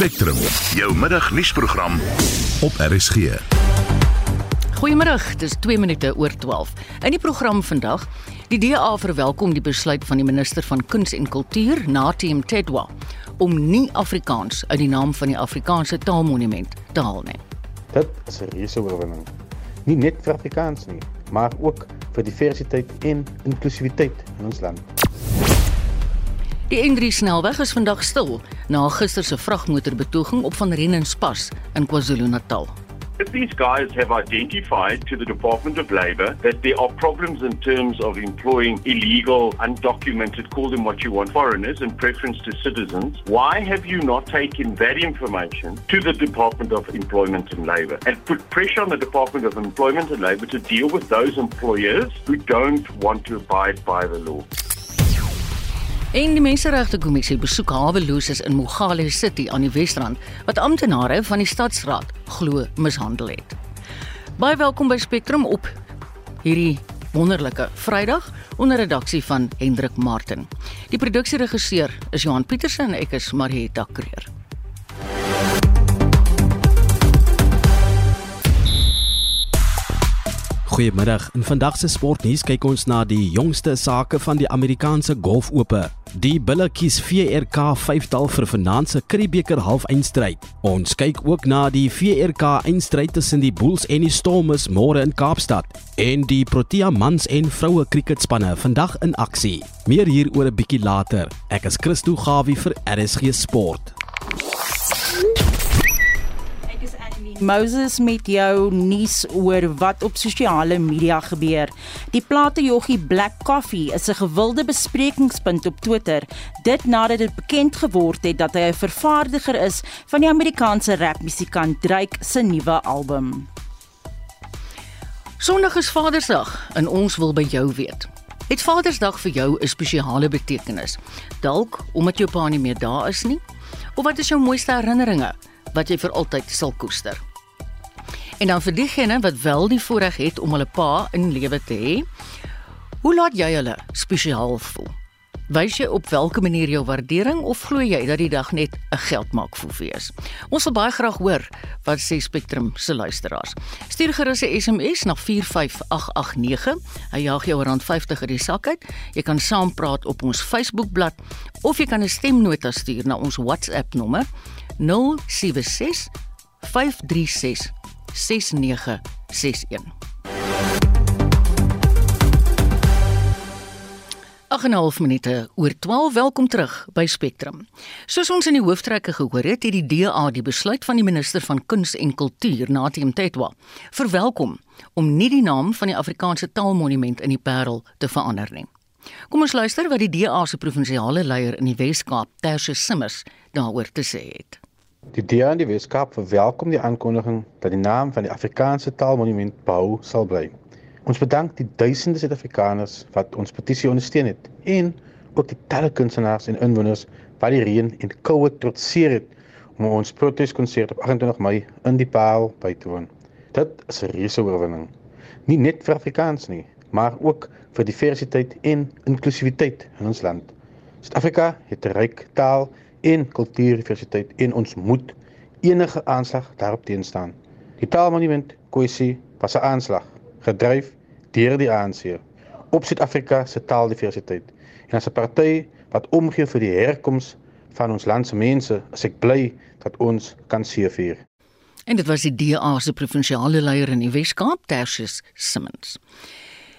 Spectrum, jou middagnuusprogram op RSG. Goeiemôre, dis 2 minute oor 12. In die program vandag, die DA verwelkom die besluit van die minister van Kuns en Kultuur, Natim Tedwa, om nie Afrikaans uit die naam van die Afrikaanse Taalmonument te haal nie. Dit is 'n reuse oorwinning. Nie net vir Afrikaans nie, maar ook vir diversiteit en inklusiwiteit in ons land. Die N3 snelweg is vandag stil na gister se vragmotorbetoging op van Rennenspas in KwaZulu-Natal. If these guys have identified to the Department of Labour that there are problems in terms of employing illegal, undocumented, call them what you want, foreigners in preference to citizens, why have you not taken that information to the Department of Employment and Labour and put pressure on the Department of Employment and Labour to deal with those employers who don't want to abide by the law? En die Menseregte Kommissie besoek haweloses in Mogale City aan die Wesrand wat amptenare van die stadsraad glo mishandel het. Baie welkom by Spectrum op hierdie wonderlike Vrydag onder redaksie van Hendrik Martin. Die produksieregisseur is Johan Pieterse en ek is Marieta Kreer. Goeiemiddag. In vandag se sportnuus kyk ons na die jongste sake van die Amerikaanse Golfope. Die Bulle kies VRK 5tal vir vanaand se Curriebeeker halfeindstryd. Ons kyk ook na die VRK eindstryd tussen die Bulls en die Stormers môre in Kaapstad en die Protea mans en vroue kriketspanne vandag in aksie. Meer hieroor 'n bietjie later. Ek is Christo Gawie vir RSG Sport. Moses met jou nuus oor wat op sosiale media gebeur. Die platejoggie Black Coffee is 'n gewilde besprekingspunt op Twitter, dit nadat dit bekend geword het dat hy 'n vervaardiger is van die Amerikaanse rapmusikant Drake se nuwe album. Sondag is Vadersdag en ons wil by jou weet. Het Vadersdag vir jou 'n spesiale betekenis? Dalk omdat jou pa nie meer daar is nie? Of wat is jou mooiste herinneringe wat jy vir altyd sal koester? En dan vir diegene wat wel die voorreg het om hulle pa in lewe te hê, hoe laat jy hulle spesiaal voel? Wys jy op watter manier jou waardering of glo jy dat die dag net 'n geldmaak vir wees? Ons wil baie graag hoor wat sê Spectrum se luisteraars. Stuur gerus 'n SMS na 45889. Hy jaag jou rand 50 uit die sak uit. Jy kan saampraat op ons Facebookblad of jy kan 'n stemnota stuur na ons WhatsApp nommer 076 536 6961. 8.5 minute oor 12 welkom terug by Spectrum. Soos ons in die hooftrekke gehoor het, het die DA die besluit van die minister van Kuns en Kultuur, Natim Tetwa, verwelkom om nie die naam van die Afrikaanse Taalmonument in die Parel te verander nie. Kom ons luister wat die DA se provinsiale leier in die Wes-Kaap, Tersius Simmers, daaroor te sê het. Die DA in die Weskaap verwelkom die aankondiging dat die naam van die Afrikaanse Taalmonument behou sal bly. Ons bedank die duisende Suid-Afrikaners wat ons petisie ondersteun het en ook die talle kunstenaars en inwoners wat die reën en koue trotseer het om ons proteskonsert op 28 Mei in die Paal by te woon. Dit is 'n reuse oorwinning. Nie net vir Afrikaans nie, maar ook vir diversiteit en inklusiwiteit in ons land. Suid-Afrika het 'n ryk taal en kultuurdiversiteit en ons moet enige aanslag daarop teenstaan. Die taalmonument kwessie was 'n aanslag gedryf deur die ANC op Suid-Afrika se taaldiversiteit. En as 'n party wat omgee vir die herkoms van ons land se mense, is ek bly dat ons kan seëvier. En dit was die DA se provinsiale leier in die Wes-Kaap, Tertius Simmons.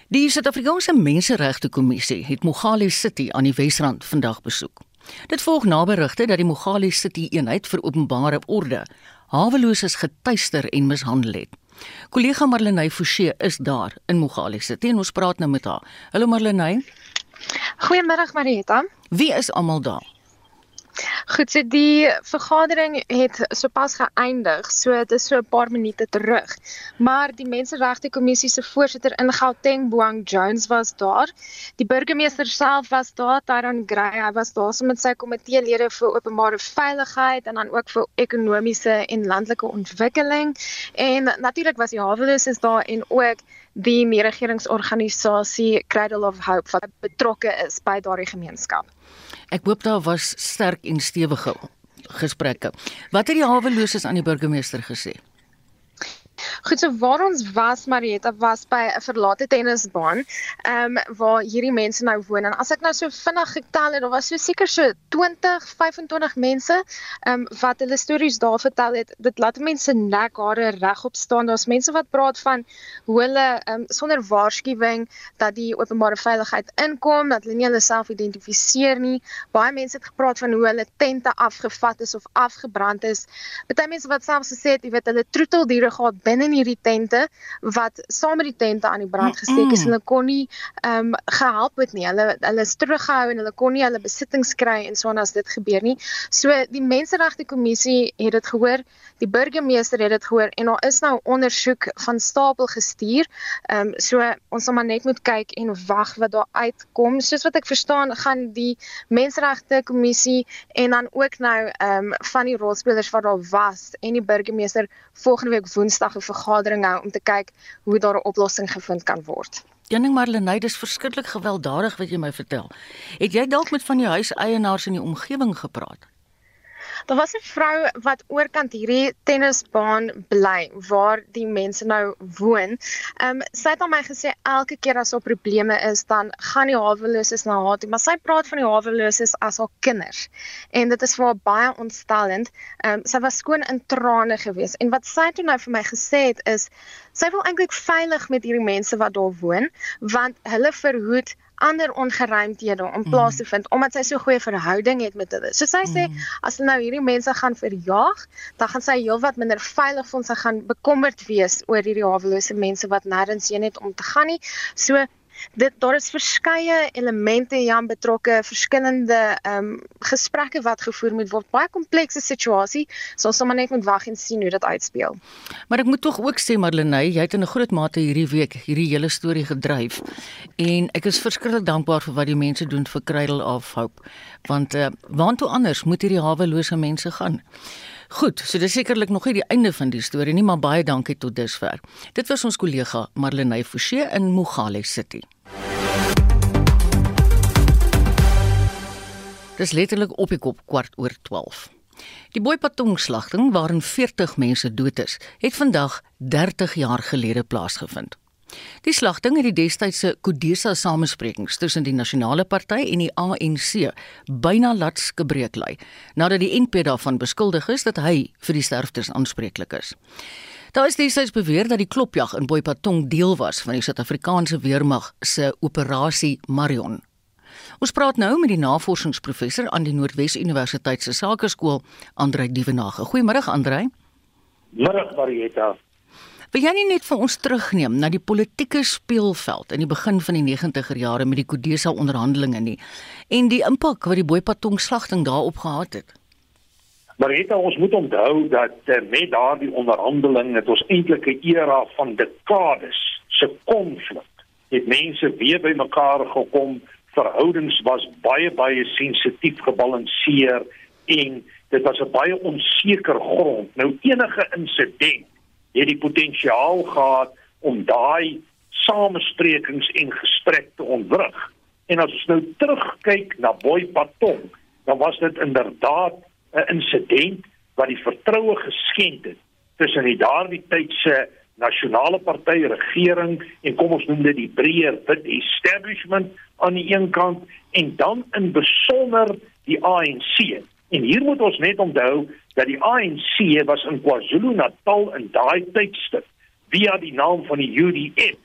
Die Suid-Afrikaanse Menseregte Kommissie het Mogale City aan die Wesrand vandag besoek. Dit volg na berigte dat die Mogale City eenheid vir openbare orde haweloses getuister en mishandel het. Kollega Marlenae Forsie is daar in Mogale City en ons praat nou met haar. Hallo Marlenae. Goeiemôre Marieta. Wie is almal daar? Goed, so die vergadering het sopas geëindig, so dit is so 'n paar minute terug. Maar die Menseregte Kommissie se voorsitter in Gauteng, Boang Jones was daar. Die burgemeester self was daar, Tyron Gray, hy was daar saam met sy komiteelede vir openbare veiligheid en dan ook vir ekonomiese en landelike ontwikkeling. En natuurlik was die haweloses daar en ook die nie-regeringsorganisasie Cradle of Hope wat betrokke is by daardie gemeenskap. Ek hoop daar was sterk en stewige gesprekke. Wat het die haweloses aan die burgemeester gesê? Goed, so waar ons was Marietta was by 'n verlate tennisbaan, ehm um, waar hierdie mense nou woon en as ek nou so vinnig getel het, daar was so seker so 20, 25 mense ehm um, wat hulle stories daar vertel het. Dit laat mense nek hare regop staan. Daar's mense wat praat van hoe hulle ehm um, sonder waarskuwing dat die openbare veiligheid inkom, dat hulle nie hulle self identifiseer nie. Baie mense het gepraat van hoe hulle tente afgevat is of afgebrand is. Party mense wat selfs gesê het, jy weet, hulle troeteldiere gehad binne in hierdie tente wat saam met die tente aan die brand gesteek is. Hulle kon nie ehm um, gehelp het nie. Hulle hulle is teruggehou en hulle kon nie hulle besittings kry en so as dit gebeur nie. So die Menseregte Kommissie het dit gehoor, die burgemeester het dit gehoor en daar is nou ondersoek van stapel gestuur. Ehm um, so ons sal maar net moet kyk en wag wat daar uitkom. Soos wat ek verstaan, gaan die Menseregte Kommissie en dan ook nou ehm um, van die rolspelers wat daar was en die burgemeester volgende week Woensdag 'n vergadering hou om te kyk hoe daar 'n oplossing gevind kan word. Jenning Marlenae, dis verskriklik gewelddadig wat jy my vertel. Het jy dalk met van die huiseienaars in die omgewing gepraat? Daar was 'n vrou wat oorkant hierdie tennisbaan bly waar die mense nou woon. Ehm um, sy het aan my gesê elke keer as daar probleme is, dan gaan die haweloses na haar toe, maar sy praat van die haweloses as haar kinders. En dit is vir haar baie ontstellend. Ehm um, sy was skoon in trane geweest en wat sy toe nou vir my gesê het is sy wil eintlik veilig met hierdie mense wat daar woon, want hulle verhoed ander ongeruimthede om plaas te mm. vind omdat sy so goeie verhouding het met hulle. So sy sê mm. as nou hierdie mense gaan verjaag, dan gaan sy heelwat minder veilig voel, sy gaan bekommerd wees oor hierdie hawelose mense wat nêrens heen het om te gaan nie. So dit daar is verskeie elemente hier betrokke, verskillende ehm um, gesprekke wat gevoer moet word. Baie komplekse situasie. So ons maar net moet wag en sien hoe dit uitspeel. Maar ek moet tog ook sê Marlenae, jy het in 'n groot mate hierdie week hierdie hele storie gedryf. En ek is verskriklik dankbaar vir wat die mense doen vir Cradle of Hope. Want uh, waantoe anders moet hierdie hawelose mense gaan? Goed, so dis sekerlik nog nie die einde van die storie nie, maar baie dankie tot dusver. Dit was ons kollega Marlenae Forsie in Mogale City. Dis letterlik op die kop kwart oor 12. Die Boipatong slagting waarin 40 mense dood is, het vandag 30 jaar gelede plaasgevind. Die slagting het die destydse Kodesa samesprekings tussen die Nasionale Party en die ANC byna laat skebreek lê, nadat die NP daarvan beskuldig is dat hy vir die sterftes aanspreeklik is. Daar is destyds beweer dat die klopjag in Boipatong deel was van die Suid-Afrikaanse weermag se operasie Marion. Ons praat nou met die navorsingsprofessor aan die Noordwes Universiteit se Sakeskool, Andrei Dievenage. Goeiemôre Andrei. Môre Marieta. Wil jy nie net vir ons terugneem na die politieke speelveld in die begin van die 90er jare met die Kodesa onderhandelinge nie en die impak wat die Boipatong slagting daarop gehad het? Maar het ons moet onthou dat uh, met daardie onderhandeling het ons eintlik 'n era van dekades se konflik. Het mense weer bymekaar gekom, verhoudings was baie baie sensitief gebalanseer en dit was 'n baie onseker grond. Nou enige insident het die potensiaal gehad om daai samesprekings en gesprek te ontwrig. En as ons nou terugkyk na Boy Patong, dan was dit inderdaad 'n insident wat die vertroue geskend het tussen die daardie tyd se nasionale party regering en kom ons noem dit die breër wit establishment aan die een kant en dan in besonder die ANC. En hier moet ons net onthou dat die ANC was in KwaZulu-Natal in daai tydstip via die naam van die UDF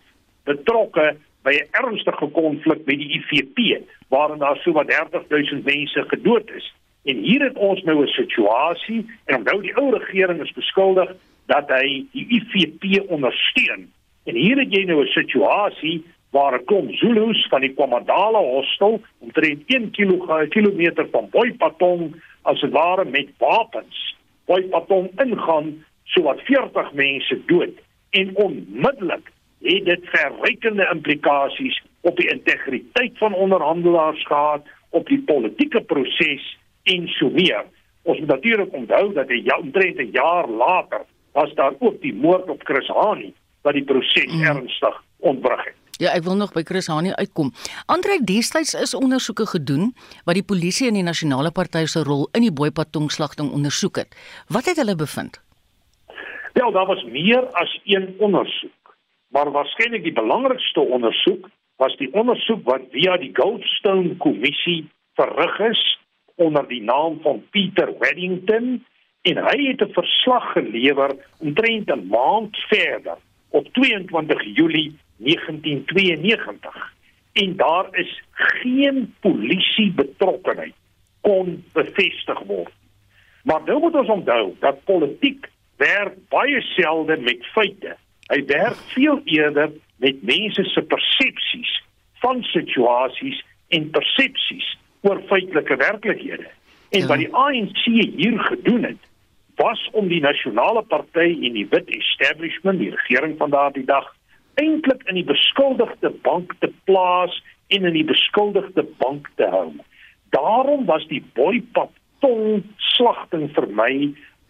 betrokke by 'n ernstige konflik met die IFP waarin daar so wat 30000 mense gedood is. En hier het ons nou 'n situasie en onthou die ou regering is beskuldig dat hy die IFP ondersteun. En hier het jy nou 'n situasie waar 'n klomp Zulus van die Kwamadala hostel omtrent 1 km van Boipatong as dit ware met wapens by Patong ingaan sowat 40 mense dood en onmiddellik het dit verrykende implikasies op die integriteit van onderhandelaars gehad op die politieke proses en so meer ons moet natuurlik onthou dat 'n jaar omtrent 'n jaar later was daar ook die moord op Chris Hani wat die proses mm. ernstig ontwrig het Ja, ek wil nog by Chris Hani uitkom. Andre destyds is ondersoeke gedoen wat die polisie en die nasionale party se rol in die Boipatong slagting ondersoek het. Wat het hulle bevind? Wel, daar was meer as een ondersoek, maar waarskynlik die belangrikste ondersoek was die ondersoek wat via die Goldstone kommissie verrig is onder die naam van Peter Weddington en hy het 'n verslag gelewer omtrent 'n maand verder op 22 Julie 1992 en daar is geen polisie betrokkenheid kon bevestig word. Maar nou moet ons onthou dat politiek werk baie selde met feite. Hy werk veel eerder met mense se persepsies van situasies en persepsies oor feitelike werklikhede. En ja. wat die ANC hier gedoen het, was om die nasionale party en die wit establishment, die regering van daardie dag eintlik in die beskuldigde bank te plaas en in die beskuldigde bank te hou. Daarom was die boypap tong slagting vir my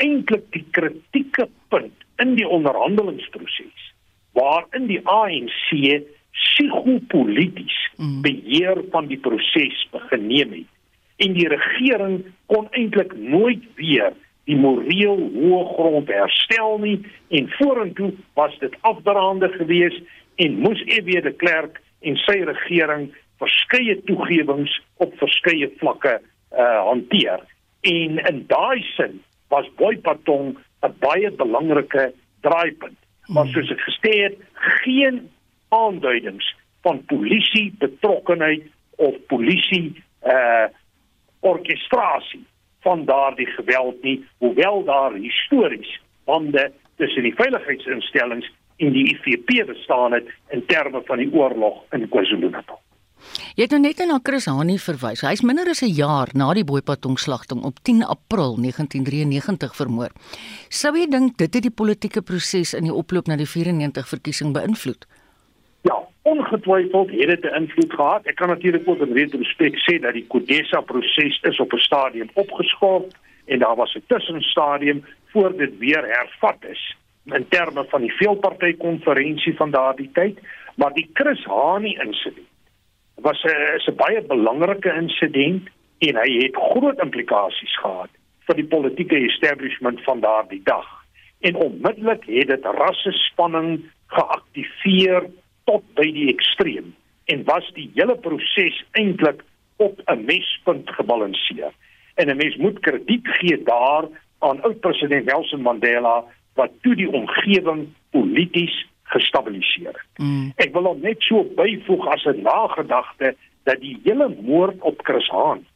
eintlik die kritieke punt in die onderhandelingsproses waarin die ANC psigopolities mm. beheer van die proses geneem het en die regering kon eintlik nooit weer die moreel hoë grond herstel nie en vorentoe was dit afdraande geweest en moes EW de Klerk en sy regering verskeie toegewings op verskeie vlakke uh hanteer. En in daai sin was Boipatong 'n baie belangrike draaipunt. Maar soos ek gesê het geen aanduidings van polisie betrokkenheid of polisie uh orkestrasie van daardie geweld nie, hoewel daar histories bande tussen die veiligheidsinstellings en die IFP bestaan het in terme van die oorlog in KwaZulu-Natal. Jy het nou net na Chris Hani verwys. Hy's minder as 'n jaar na die Boipatong slagting op 10 April 1993 vermoor. Sou jy dink dit het die politieke proses in die oploop na die 94 verkiesing beïnvloed? Ja, ongetwyfeld het dit 'n invloed gehad. Ek kan natuurlik ook in retrospek sê dat die Kodesa proses is op 'n stadium opgeskort en daar was 'n tussenstadium voor dit weer hervat is in terme van die veelparty konferensie van daardie tyd, maar die Chris Hani insident was 'n is 'n baie belangrike insident en hy het groot implikasies gehad vir die politieke establishment van daardie dag. En onmiddellik het dit rasse spanning geaktiveer tot by die ekstreem en was die hele proses eintlik op 'n mespunt gebalanseer. En 'n mens moet krediet gee daar aan oud president Nelson Mandela wat toe die omgewing polities gestabiliseer het. Mm. Ek wil ook net so byvoeg as 'n nagedagte dat die hele moord op Chris Haan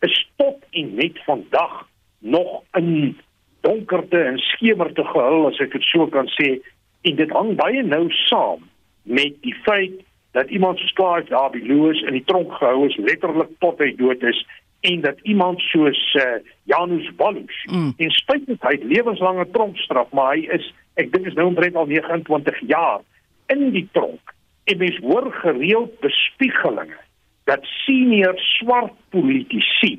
is tot en met vandag nog in donkerte en skemerte gehul as ek dit so kan sê en dit hang baie nou saam met die feit dat iemand soos Clive Darby Lewis in die tronk gehou is letterlik tot hy dood is en dat iemand soos uh, Janus Walus mm. in spite van hy lewenslange tronkstraf maar hy is ek dink is nou omtrent al 29 jaar in die tronk en mens hoor gereeld bespiegelinge dat senior swart politici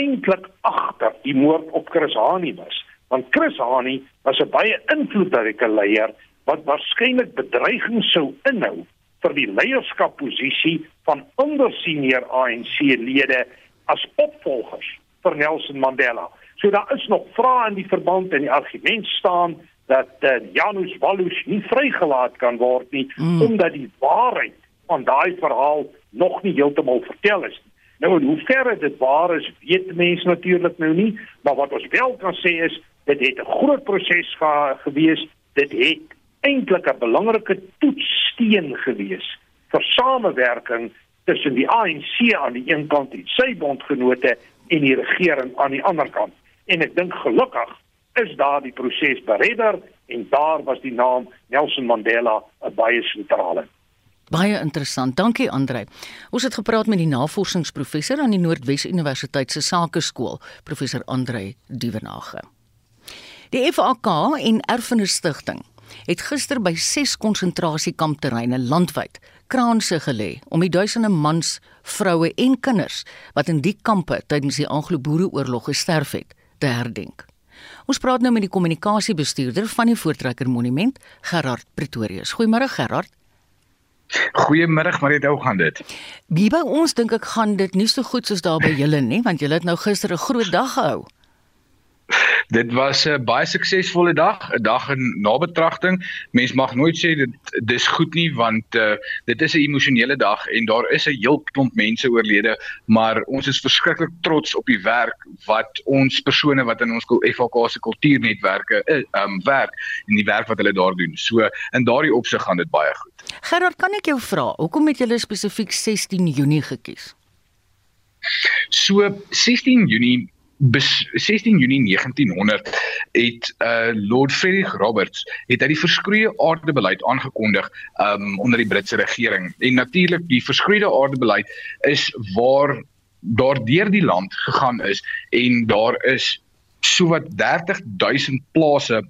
eintlik agter die moord op Chris Hani was want Chris Hani was 'n baie invloedryke leier wat waarskynlik bedreiging sou inhou vir die leierskapposisie van ander senior ANC-lede as opvolgers vir Nelson Mandela. So daar is nog vrae in die verband en die argument staan dat uh, Janus Walus nie vrygelaat kan word nie mm. omdat die waarheid van daai verhaal nog nie heeltemal vertel is nie. Nou en hoe ver dit waar is, weet mense natuurlik nou nie, maar wat ons wel kan sê is dit het 'n groot proses ge gewees. Dit het eintlik 'n belangrike toetssteen gewees vir samewerking tussen die ANC aan die een kant en sy bondgenote en die regering aan die ander kant. En ek dink gelukkig is daar die proses beredder en daar was die naam Nelson Mandela 'n baie sentrale. Baie interessant. Dankie Andre. Ons het gepraat met die navorsingsprofessor aan die Noordwes Universiteit se Sakeskool, professor Andre Duvenage. Die FAK en Erfenis Stichting het gister by 6 konsentrasiekampterreine landwyd kraanse gelê om die duisende mans, vroue en kinders wat in die kampe tydens die Anglo-Boereoorlog gesterf het, te herdenk. Ons praat nou met die kommunikasiebestuurder van die Voortrekker Monument, Gerard Pretorius. Goeiemôre Gerard. Goeiemiddag Marita, hoe gaan dit? Wie by ons dink ek gaan dit nie so goed soos daar by julle nie, want julle het nou gister 'n groot dag gehou. Dit was 'n baie suksesvolle dag, 'n dag in nabetragting. Mens mag nooit sê dit dis goed nie want uh, dit is 'n emosionele dag en daar is 'n heel klomp mense oorlede, maar ons is verskriklik trots op die werk wat ons persone wat in ons FHK se kultuurnetwerke uh, um werk en die werk wat hulle daar doen. So in daardie opsig gaan dit baie goed. Gerard, kan ek jou vra, hoekom het julle spesifiek 16 Junie gekies? So 16 Junie 16 Junie 1900 het uh Lord Frederick Roberts het hy die verskroeide aardebeleid aangekondig um onder die Britse regering. En natuurlik die verskroeide aardebeleid is waar daar deur die land gegaan is en daar is sowat 30000 plase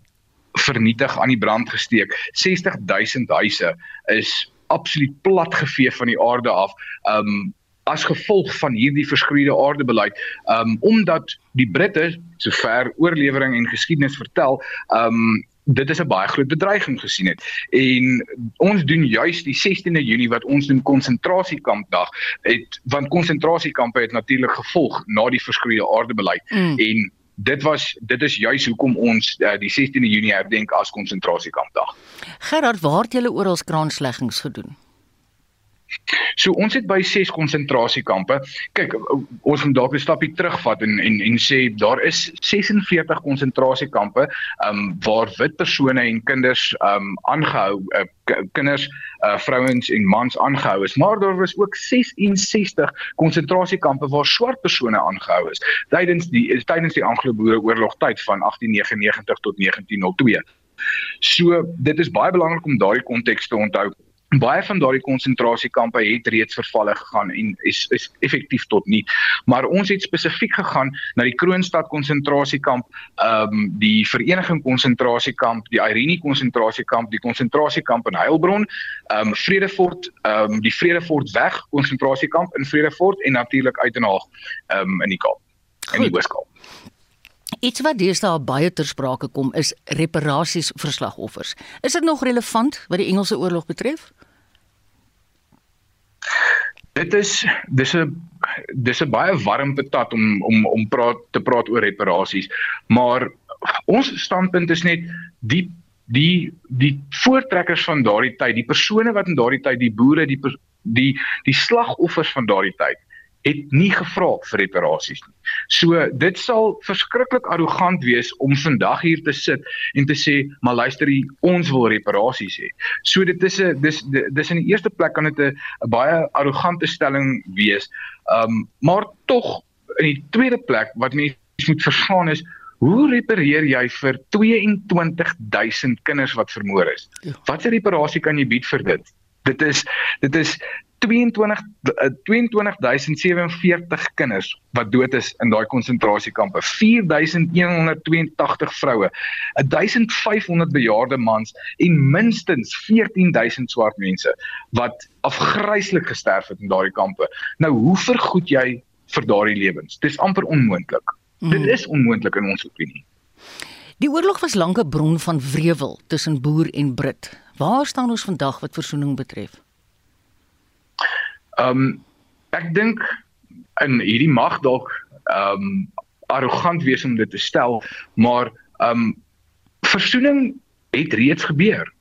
vernietig aan die brand gesteek. 60000 huise is absoluut platgevee van die aarde af. Um as gevolg van hierdie verskroeide aardebeleid um omdat die Britte sover oorlewering en geskiedenis vertel um dit is 'n baie groot bedreiging gesien het. En ons doen juis die 16de Junie wat ons doen konsentrasiekampdag het want konsentrasiekampe het natuurlik gevolg na die verskroeide aardebeleid. Mm. en dit was dit is juis hoekom ons uh, die 16de Junie herdenk as konsentrasiekampdag. Gerard waar het julle oral skraansleggings gedoen So ons het by 6 konsentrasiekampe. Kyk, ons moet dalk 'n stapie terugvat en en en sê daar is 46 konsentrasiekampe um waar wit persone en kinders um aangehou uh, kinders, uh, vrouens en mans aangehou is. Maar daar was ook 66 konsentrasiekampe waar swart persone aangehou is tydens die tydens die Anglo-Boereoorlog tyd van 1899 tot 1902. So dit is baie belangrik om daardie konteks te onthou baie van daardie konsentrasiekampe het reeds vervalle gegaan en is is effektief tot nie. Maar ons het spesifiek gegaan na die Kroonstad konsentrasiekamp, ehm um, die Vereniging konsentrasiekamp, die Irene konsentrasiekamp, die konsentrasiekamp in Heilbron, ehm um, Vredefort, ehm um, die Vredefort weg konsentrasiekamp in Vredefort en natuurlik uit in Haag, ehm um, in die Kaap. In die Weskaap. Iets wat deesdae baie ter sprake kom is reparasies vir slagoffers. Is dit nog relevant wat die Engelse oorlog betref? Dit is dis 'n dis 'n baie warm patat om om om praat te praat oor reparasies, maar ons standpunt is net die die die voortrekkers van daardie tyd, die persone wat in daardie tyd die boere, die die die slagoffers van daardie tyd het nie gevra vir reparasies nie. So dit sal verskriklik arrogant wees om vandag hier te sit en te sê, "Maar luister hier, ons wil reparasies hê." So dit is 'n dis dis in die eerste plek kan dit 'n baie arrogante stelling wees. Um maar tog in die tweede plek wat mense moet verstaan is Hoe repareer jy vir 22000 kinders wat vermoor is? Ja. Watse reparasie kan jy bied vir dit? Dit is dit is 22 22047 kinders wat dood is in daai konsentrasiekampe. 4182 vroue 1500 bejaarde mans en minstens 14000 swart mense wat afgryslik gesterf het in daai kampe. Nou hoe vergoed jy vir daardie lewens? Dis amper onmoontlik. Mm. dit is onmoontlik in ons opinie. Die oorlog was lank 'n bron van wrevel tussen boer en Brit. Waar staan ons vandag wat versoening betref Ehm um, ek dink in hierdie mag dalk ehm um, arrogant wees om dit te stel, maar ehm um, versoening het reeds gebeur.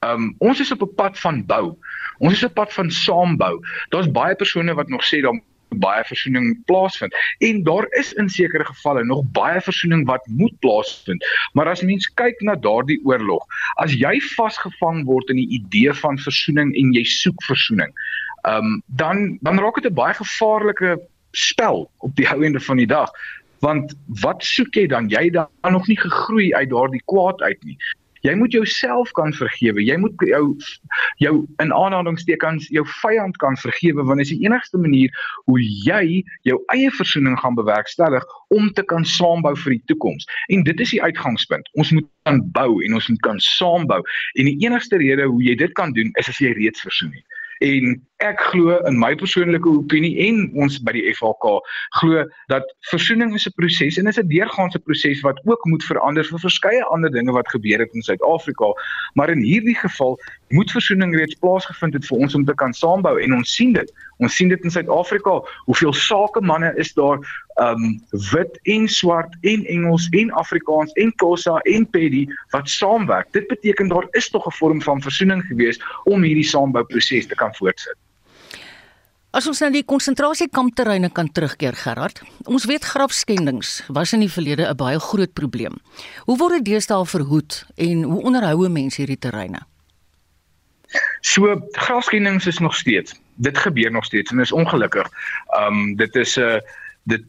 Ehm um, ons is op 'n pad van bou. Ons is op 'n pad van saambou. Daar's baie persone wat nog sê dan baie versoening plaasvind en daar is in sekere gevalle nog baie versoening wat moet plaasvind maar as mens kyk na daardie oorlog as jy vasgevang word in die idee van versoening en jy soek versoening um, dan dan raak dit 'n baie gevaarlike spel op die ou einde van die dag. Want wat soek jy dan? Jy dan nog nie gegroei uit daardie kwaad uit nie. Jy moet jouself kan vergewe. Jy moet jou jou in aanhalingstekens jou vyand kan vergewe want dit is die enigste manier hoe jy jou eie versoening gaan bewerkstellig om te kan saambou vir die toekoms. En dit is die uitgangspunt. Ons moet kan bou en ons moet kan saambou. En die enigste rede hoe jy dit kan doen is as jy reeds versoen het. En ek glo in my persoonlike opinie en ons by die FHK glo dat versoening is 'n proses en is 'n deurgaande proses wat ook moet verander vir verskeie ander dinge wat gebeur het in Suid-Afrika. Maar in hierdie geval moet versoening reeds plaasgevind het vir ons om te kan saambou en ons sien dit. Ons sien dit in Suid-Afrika. Hoeveel sakemanne is daar um wit en swart en Engels en Afrikaans en Xhosa en Pedi wat saamwerk. Dit beteken daar is tog 'n vorm van versoening gewees om hierdie saambouproses te kan voortsit. As ons nou die konsentrasiekampterreine kan terugkeer Gerard. Ons weet grafskendings was in die verlede 'n baie groot probleem. Hoe word dit deesdae verhoed en hoe onderhou mense hierdie terreine? So grafskendings is nog steeds. Dit gebeur nog steeds en is ongelukkig. Um dit is 'n uh, dit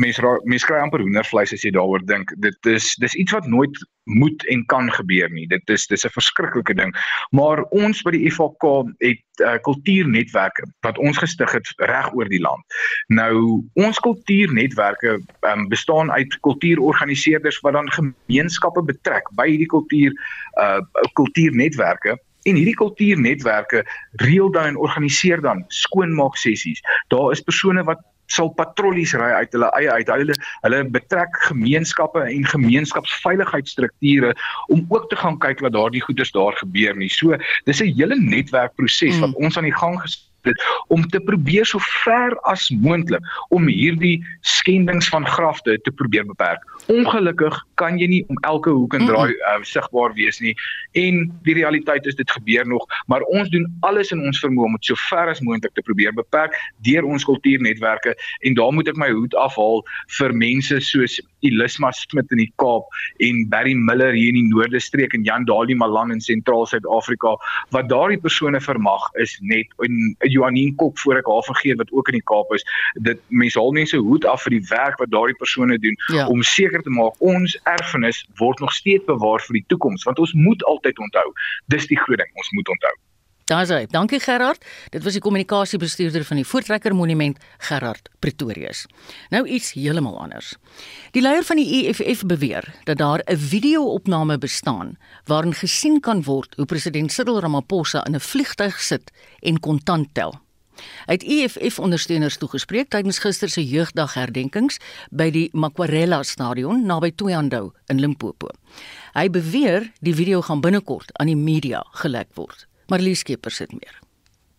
mense mense kry amper hoendervleis as jy daaroor dink. Dit is dis iets wat nooit moet en kan gebeur nie. Dit is dis 'n verskriklike ding. Maar ons by die FHK het uh, kultuurnetwerke wat ons gestig het reg oor die land. Nou ons kultuurnetwerke um, bestaan uit kultuurorganiseerders wat dan gemeenskappe betrek by hierdie kultuur uh kultuurnetwerke En hierdie kultuurnetwerke reël dan en organiseer dan skoonmaak sessies. Daar is persone wat sal patrollies ry uit hulle eie uit. Hulle hulle betrek gemeenskappe en gemeenskapsveiligheidsstrukture om ook te gaan kyk wat daardie goeders daar gebeur nie. So dis 'n hele netwerkproses wat mm. ons aan die gang gesit dit om te probeer so ver as moontlik om hierdie skendings van grafte te probeer beperk. Ongelukkig kan jy nie om elke hoek en draai uh, sigbaar wees nie en die realiteit is dit gebeur nog, maar ons doen alles in ons vermoë om dit so ver as moontlik te probeer beperk deur ons kultuurnetwerke en daar moet ek my hoed afhaal vir mense soos Elisma Smit in die Kaap en Barry Miller hier in die Noorde streek en Jan Dalie Malan in sentraal Suid-Afrika wat daardie persone vermag is net in Johanien Kok voor ek haar vergeet wat ook in die Kaap is. Dit mense haal mense hoed af vir die werk wat daardie persone doen ja. om seker te maak ons erfenis word nog steeds bewaar vir die toekoms want ons moet altyd onthou. Dis die groot ding, ons moet onthou. Daar's hy. Dankie Gerard. Dit was die kommunikasiebestuurder van die Voortrekker Monument, Gerard Pretorius. Nou iets heeltemal anders. Die leier van die EFF beweer dat daar 'n video-opname bestaan waarin gesien kan word hoe president Cyril Ramaphosa in 'n vliegtuig sit en kontant tel. Hy het EFF-ondersteuners toegespreek tydens gister se jeugdagherdenkings by die Makwarela Stadion naby Thohoyandou in Limpopo. Hy beweer die video gaan binnekort aan die media gelek word. Marlies Skeepers het meer.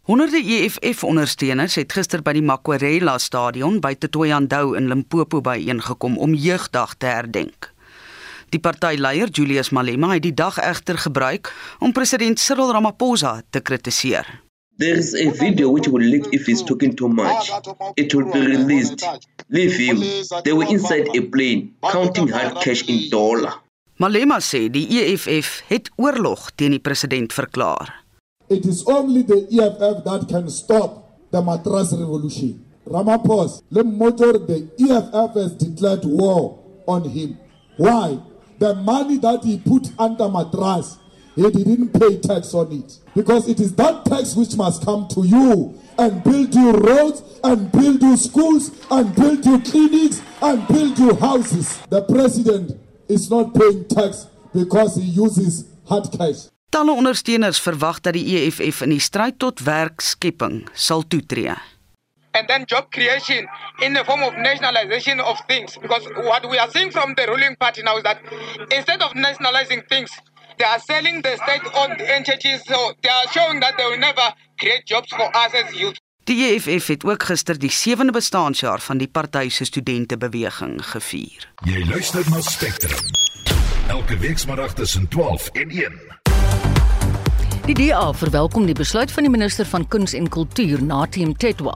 Honderde EFF-ondersteuners het gister by die Makwarela Stadion by Tetoyandou in Limpopo byeengekom om Jeugdag te herdenk. Die partyleier Julius Malema het die dag egter gebruik om president Cyril Ramaphosa te kritiseer. There is a video which will leak if he's talking too much. It will be released. Leave him. They were inside a plane counting hard cash in dollar. Malema sê die EFF het oorlog teen die president verklaar. It is only the EFF that can stop the matras revolution. Ramaphosa, the motor, the EFF has declared war on him. Why? The money that he put under matras, he didn't pay tax on it. Because it is that tax which must come to you and build you roads and build you schools and build you clinics and build you houses. The president is not paying tax because he uses hard cash. Talle ondersteuners verwag dat die EFF in die stryd tot werkskepping sal toetree. And then job creation in the form of nationalization of things because what we are seeing from the ruling party now is that instead of nationalizing things they are selling the state owned entities so they are showing that they will never create jobs for us as youth. Die EFF het ook gister die 7de bestaanjaar van die party se studentebeweging gevier. Jy luister na Spectrum. Elke week saterdag tussen 12 en 1. Die DA verwelkom die besluit van die minister van Kuns en Kultuur, Natim Tetwa,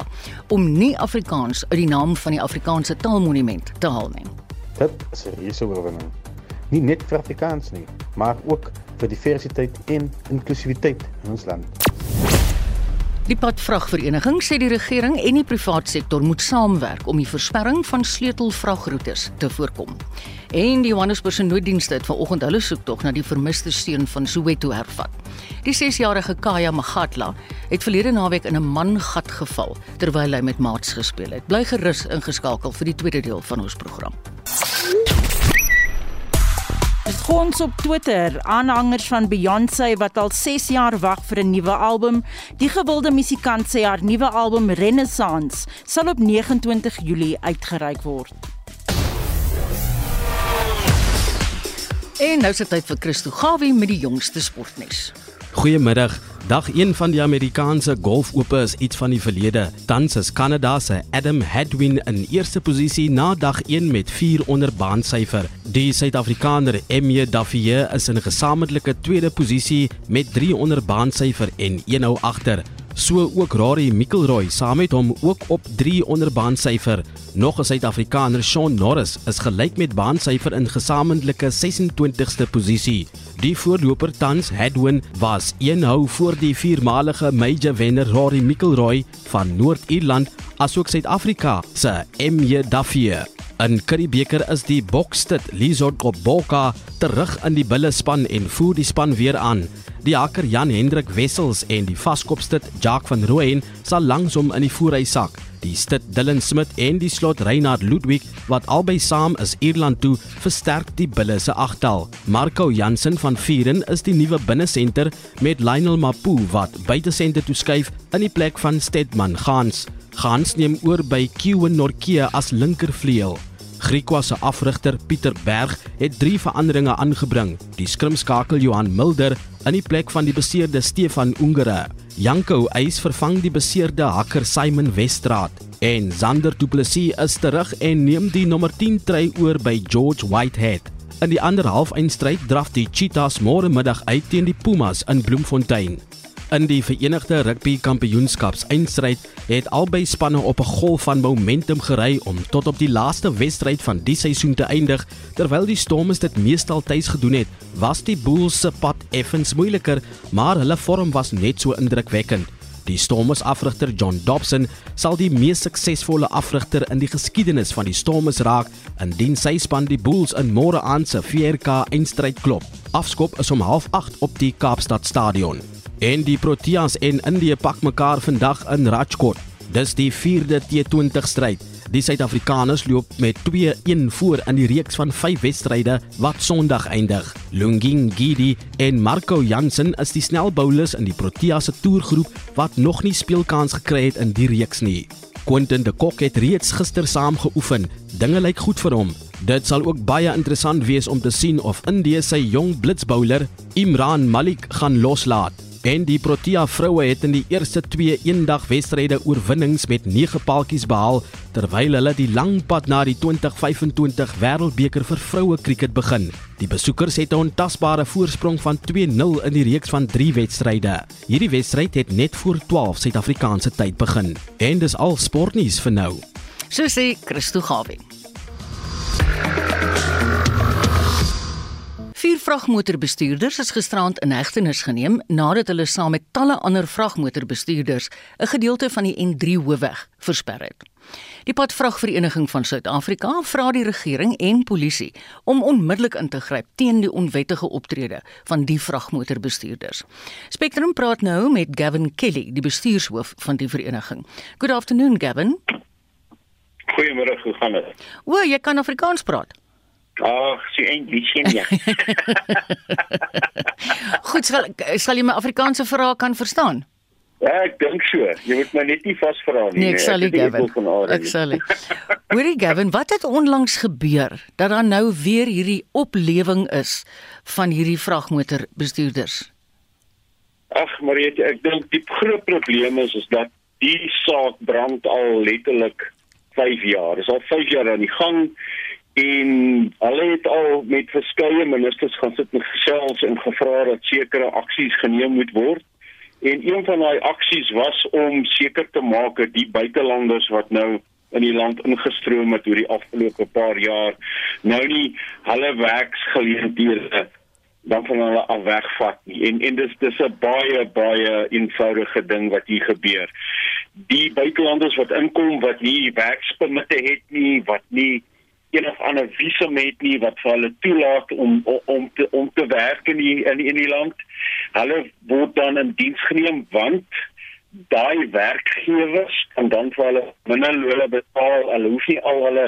om nie Afrikaans uit die naam van die Afrikaanse Taalmonument te haal nie. Dit is 'n reuse oorwinning. Nie net vir Afrikaans nie, maar ook vir diversiteit en inklusiwiteit in ons land. Die padvragvereniging sê die regering en die privaat sektor moet saamwerk om die versperring van sleutelvragroetes te voorkom. En die Johannesburgse nooddienste het vanoggend hulle soektog na die vermiste seun van Soweto hervat. Die 6-jarige Kaya Magatla het verlede naweek in 'n mangat geval terwyl hy met maats gespeel het. Bly gerus ingeskakel vir die tweede deel van ons program. Gons op Twitter, aanhangers van Beyoncé wat al 6 jaar wag vir 'n nuwe album. Die gewilde musikant sê haar nuwe album Renaissance sal op 29 Julie uitgereik word. En nou is dit tyd vir Christo Gawie met die jongste sportnuus. Goeiemiddag. Dag 1 van die Amerikaanse Golfope is iets van die verlede. Tans is Kanada se Adam Hadwin in eerste posisie na dag 1 met 4 onder baansyfer. Die Suid-Afrikaner Emje Daffie is in gesamentlike tweede posisie met 3 onder baansyfer en 1 hou agter. So ook Rory McIlroy saam met hom ook op 3 onder baansyfer. Nog 'n Suid-Afrikaner, Shaun Norris, is gelyk met baansyfer in gesamentlike 26ste posisie. Die voorloper tans Hadwin was 1 hou voor die viermalige major wenner Rory McIlroy van Noord-Ierland asook Suid-Afrika se MJ Duffy. In Curriebeeker is die Boksted Lizard Gqoboka terug in die bulle span en voer die span weer aan. Die hakker Jan Hendrik Wessels en die vaskopstit Jacques van Rooyen sal langsom in die voorry sak. Die stit Dylan Smit en die slot Reinhard Ludwig wat albei saam is Ierland toe versterk die bulle se agtal. Marco Jansen van Vieren is die nuwe binnesenter met Lionel Mapu wat buitesenter toe skuif in die plek van Stedman Gans. Gans neem oor by Kiewen Norke as linkervleuel. Griekwa se afrigter Pieter Berg het drie veranderinge aangebring. Die skrimskakel Johan Mulder in die plek van die beseerde Stefan Ungere. Janko eis vervang die beseerde hakker Simon Westraat en Zander Du Plessis is terug en neem die nommer 10 try oor by George Whitehead. In die ander halfeindstryd draf die Cheetahs môre middag uit teen die Pumas in Bloemfontein. In die Verenigde Rugby Kampioenskaps eindstryd het albei spanne op 'n golf van momentum gery om tot op die laaste wedstryd van die seisoen te eindig. Terwyl die Stormers dit meestal tuis gedoen het, was die Bulls se pad effens moeiliker, maar hulle vorm was net so indrukwekkend. Die Stormers afrigter John Dobson sal die mees suksesvolle afrigter in die geskiedenis van die Stormers raak indien sy span die Bulls in môre aand se 4K eindstryd klop. Afskop is om 08:30 op die Kaapstad Stadion. En die Proteas en Indië pak mekaar vandag in Rajkot. Dis die 4de T20 stryd. Die Suid-Afrikaners loop met 2-1 voor in die reeks van 5 wedstryde wat Sondag eindig. Lunging Gidi en Marco Jansen is die snelbouers in die Proteas se toergroep wat nog nie speelkans gekry het in die reeks nie. Quentin de Kock het reeds gister saam geoefen. Dinge lyk goed vir hom. Dit sal ook baie interessant wees om te sien of Indië sy jong blitsbouler Imran Malik gaan loslaat. En die Protea vroue het in die eerste 2 eendag wedstryde oorwinnings met 9 paaltjies behaal terwyl hulle die lang pad na die 2025 Wêreldbeker vir vroue kriket begin. Die besoekers het 'n ontasbare voorsprong van 2-0 in die reeks van 3 wedstryde. Hierdie wedstryd het net voor 12 Suid-Afrikaanse tyd begin. En dis al sportnuus vir nou. So sê Christo Gawie. Vier vragmotorbestuurders is gisterand in hegtenis geneem nadat hulle saam met talle ander vragmotorbestuurders 'n gedeelte van die N3 hoofweg versper het. Die padvragvereniging van Suid-Afrika vra die regering en polisie om onmiddellik in te gryp teen die onwettige optrede van die vragmotorbestuurders. Spectrum praat nou met Gavin Kelly, die bestuurshoof van die vereniging. Good afternoon Gavin. Goeiemôre, hoe gaan dit? O, jy kan Afrikaans praat. Ag, sy eintlik sien ja. Goed, sal sal jy my Afrikaanse vrae kan verstaan? Ja, ek dink so. Jy moet my net nie vasvra nie. Nee, ek sal nie Gavin. Ek sal nie. Hoorie Gavin, wat het onlangs gebeur dat daar nou weer hierdie oplewing is van hierdie vragmotorbestuurders? Ag, Mariet, ek dink die groot probleem is is dat die saak brand al letterlik 5 jaar. Dit is al 5 jaar aan die gang en hulle het al met verskeie ministers gaan sit en gesels en gevra dat sekere aksies geneem moet word. En een van daai aksies was om seker te maak dat die buitelanders wat nou in die land ingestroom het oor die afgelope paar jaar nou nie hulle werksgeleenthede dan van hulle af wegvat nie. En en dis dis 'n baie baie eenvoudige ding wat hier gebeur. Die buitelanders wat inkom wat nie werkspermitte het nie, wat nie of ander visum het nie wat vir hulle toelaat om om te om te werk in die, in in die land. Hulle word dan in diens geneem want daai werkgewers kan dan vir hulle minder lone betaal. Hulle hoef nie al hulle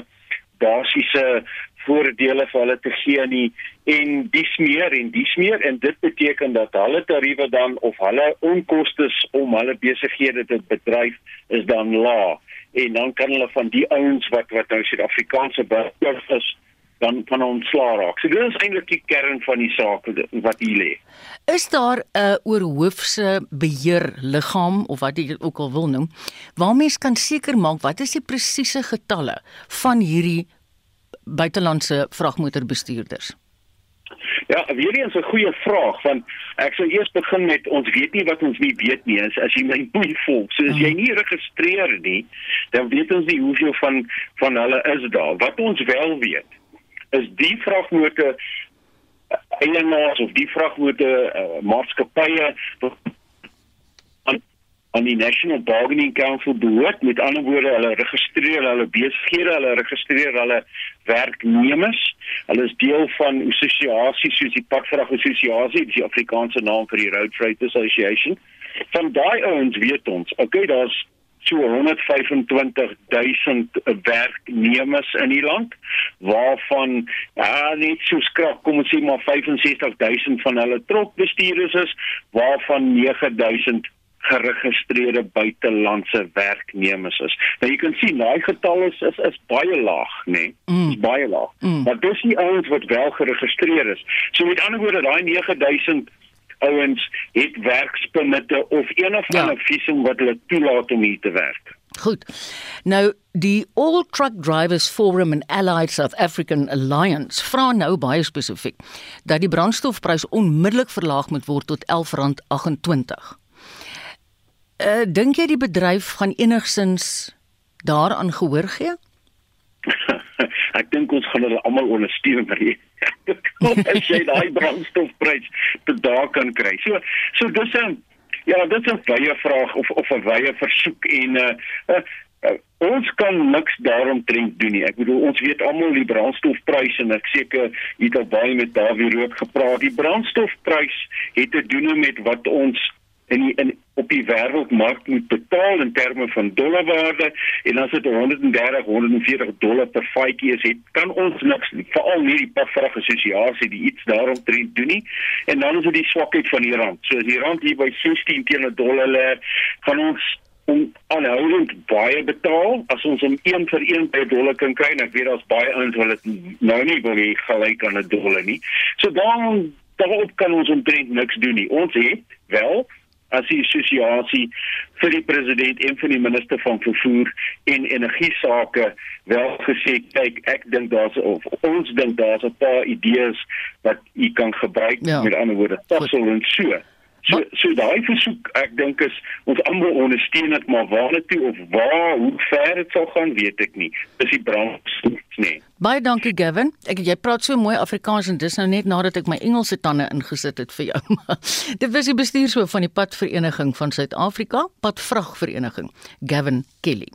basiese voordele vir hulle te gee nie en dis meer en dis meer en dit beteken dat hulle tariewe dan of hulle onkoste om hulle besighede te bedryf is dan laag en dan kan hulle van die ouens wat wat nou Suid-Afrikaanse burgers is dan kan ons slaag raak. So dit is eintlik die kern van die saak wat hier lê. Is daar 'n oorhoofse beheer liggaam of wat jy dit ook al wil noem, waar mens kan seker maak wat is die presiese getalle van hierdie buitelandse vragmotorbestuurders? Ja, weer eens 'n goeie vraag want ek sou eers begin met ons weet nie wat ons nie weet nie as, as jy my mooi volk. So as jy nie registreer nie, dan weet ons nie hoeveel van van hulle is daar. Wat ons wel weet is die vragmotor eienaars of die vragmotor uh, maatskappye aan die National Bargaining Council behoort. Met ander woorde hulle registreer hulle besighede hulle registreer hulle werknemers. Hulle is deel van assosiasies soos die padvrag assosiasie die Afrikaanse naam vir die Road Freight Association. Van daai ouens weet ons okay daar's so 125 000 werknemers in die land waarvan ja net so skrap kom ons sê maar 65 000 van hulle trokbestuurders is waarvan 9 000 geregistreerde buitelandse werknemers is. Nou jy kan sien daai getal is is, is baie laag, né? Nee? Mm. Is baie laag. Mm. Maar dis die ouens wat wel geregistreer is. So met ander woorde daai 9000 ouens het werkspermitte of een of ander ja. visum wat hulle toelaat om hier te werk. Goed. Nou die All Truck Drivers Forum and Allied South African Alliance vra nou baie spesifiek dat die brandstofprys onmiddellik verlaag moet word tot R11.28. Uh, dink jy die bedryf gaan enigsins daaraan gehoor gee? ek dink ons gaan hulle almal ondersteun vir as jy daai brandstofprys te daar kan kry. So so dis 'n ja, dit is 'n baie vraag of of 'n baie versoek en uh, uh, uh ons kan niks daarom drink doen nie. Ek bedoel ons weet almal die brandstofpryse en ek seker jy het al baie met Dawie Rood gepraat. Die brandstofprys het te doen met wat ons in die, in op die wêreldmark moet betaal in terme van dollarwaarde en as dit 130 140 dollar per faitjie is, het, kan ons niks veral nie die pafvrag assosiasie die iets daarop doen nie en dan is dit die swakheid van die rand. So as die rand hier by 16 teen 'n dollar lê, kan ons om aanhoudend baie betaal as ons om 1 vir 1 by dollar kan kry en ek weet daar's baie ouens wat dit nou nie wil hê gelyk aan 'n dollar nie. So dan daarop kan ons omtrent niks doen nie. Ons het wel as die assosiasie vir die president en vir die minister van vervoer en energie sake wel gesê kyk ek dink daar's of ons dink daar's 'n paar idees wat u kan gebruik ja. met ander woorde tassel en so So so daai versoek ek dink is ons almal ondersteun dit maar waar dit toe of waar hoe ver dit sal gaan weet ek nie. Dis die brand nee. Baie dankie Gavin. Ek jy praat so mooi Afrikaans en dis nou net nadat ek my Engelse tande ingesit het vir jou. dit was die bestuurshoof van die Padvereniging van Suid-Afrika, Padvragvereniging, Gavin Kelly.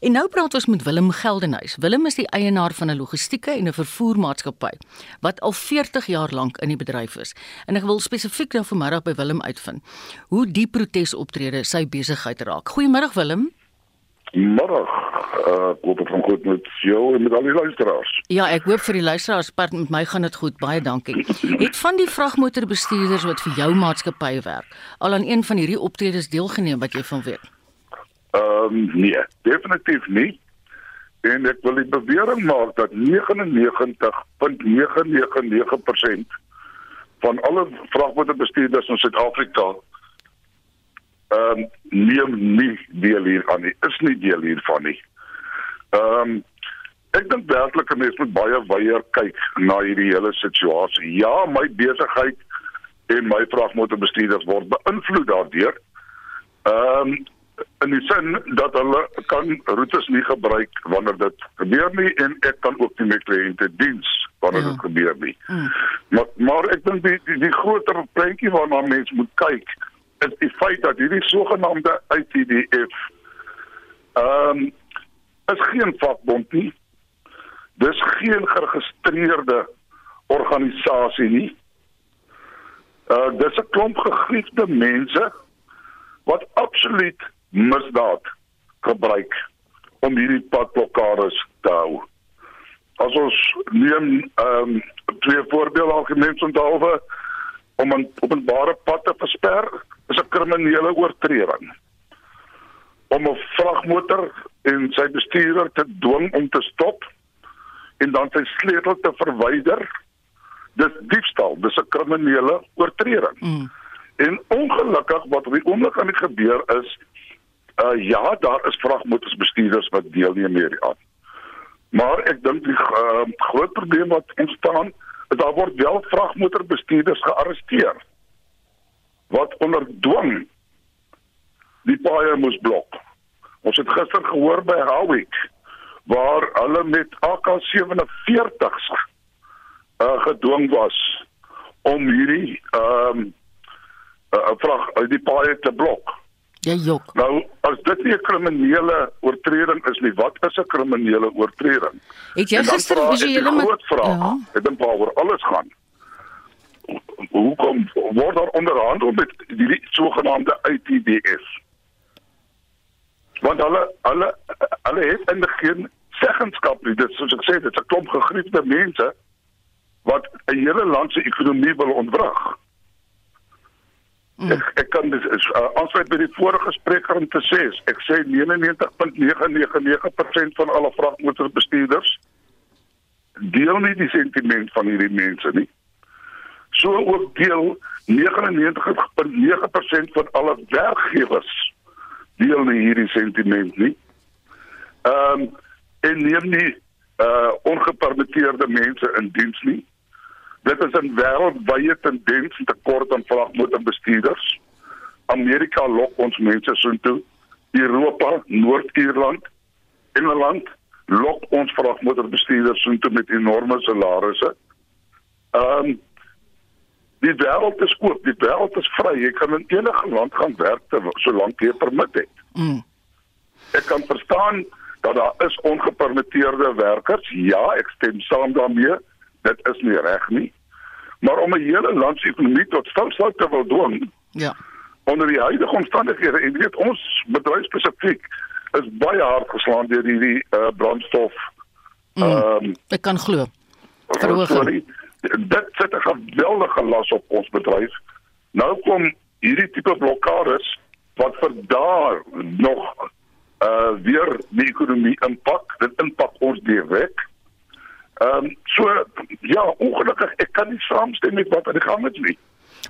En nou praat ons met Willem Geldenhuys. Willem is die eienaar van 'n logistieke en 'n vervoermaatskappy wat al 40 jaar lank in die bedryf is. En ek wil spesifiek nou vanmiddag by Willem uitvind hoe die protesoptrede sy besigheid raak. Goeiemôre Willem. Middag. Uh, dit gaan goed met jou en met al die luisteraars. Ja, ek hoop vir die luisteraars part met my gaan dit goed. Baie dankie. Het van die vragmotorbestuurders wat vir jou maatskappy werk, al aan een van hierdie optredes deelgeneem wat jy van weet? Ehm um, nee, definitief nie. En ek wil die bewering maak dat 99.999% van alle vragmotorbestuurders in Suid-Afrika ehm um, neem nie deel hier aan nie. Is nie deel hiervan nie. Ehm um, ek dink werklik 'n mens moet baie wyeer kyk na hierdie hele situasie. Ja, my besigheid en my vragmotorbestuurders word beïnvloed daardeur. Ehm um, en dit sê dat hulle kan roetes nie gebruik wanneer dit gebeur nie en ek kan ook nie met kliënte diens wanneer ja. dit gebeur nie. Mm. Maar maar ek dink die die, die groter prentjie waarna mense moet kyk is die feit dat hierdie sogenaamde ITDF ehm um, is geen vakbond nie. Dis geen geregistreerde organisasie nie. Uh dis 'n klomp gegriefde mense wat absoluut misdaad gebruik om hierdie padblokkades te hou. as ons neem ehm um, twee voorbeelde algemeen onthaalwe om 'n openbare pad te versper is 'n kriminele oortreding. Om 'n vragmotor en sy bestuurder te dwing om te stop en dan sy sleutel te verwyder, dis diefstal, dis 'n kriminele oortreding. Mm. En ongelukkig wat op die oomblik aan die gebeur is, uh ja, daar is vragmotorsbestuurders wat deelneem hieraan. Maar ek dink die uh, groot probleem wat ontstaan is daar word wel vragmotorbestuurders gearresteer wat onder dwang die paaie moes blok. Ons het gister gehoor by Howick waar hulle met AK47s uh, gedwing was om hierdie ehm um, uh, vrag uit die paaie te blok. Jy jok. Nou, as dit nie 'n kriminele oortreding is nie, wat is 'n kriminele oortreding? Het jy gister visuele met Ja. Ek dink waaroor alles gaan. Hoe kom word daar onderhandel met die sogenaamde ITDS? Want hulle hulle hulle het in die geen seggenskap nie. Dit soos ek sê, dit is 'n klomp gegriefde mense wat 'n hele land se ekonomie wil ontwrig. Mm. Ek ek kan dis uh, aansluit by die vorige spreker om te sê ek sê 99.999% van alle vragmotorbestuurders deel nie die sentiment van hierdie mense nie. So ook deel 99.9% van alle werkgewers deel nie hierdie sentiment nie. Ehm um, en neem nie uh ongepermitteerde mense in diens nie. Dit is 'n wêreldwye tendens te kort aan vragmotorbestuurders. Amerika lok ons mense soontoe. Europa, Noord-Ierland, Engeland lok ons vragmotorbestuurders soontoe met enorme salarisse. Ehm um, die wêreld is oop, die wêreld is vry. Jy kan in enige land gaan werk solank jy 'n permit het. Mm. Ek kan verstaan dat daar is ongepermitteerde werkers. Ja, ek stem saam daarmee dit is nie reg nie. Maar om 'n hele land se ekonomie tot stilstand te wil dwing. Ja. Onder die huidige omstandighede en weet ons bedryf spesifiek is baie hard geslaan deur hierdie uh, brandstof. Mm, ehm mm, um, ek kan glo. Verhooging. Dit sit 'n geweldige las op ons bedryf. Nou kom hierdie tipe blokkades wat vir daar nog uh weer die ekonomie impak. Dit impak ons direk. Ehm um, so ja, ongelukkig ek kan nie saamstem met wat aan die gang is nie.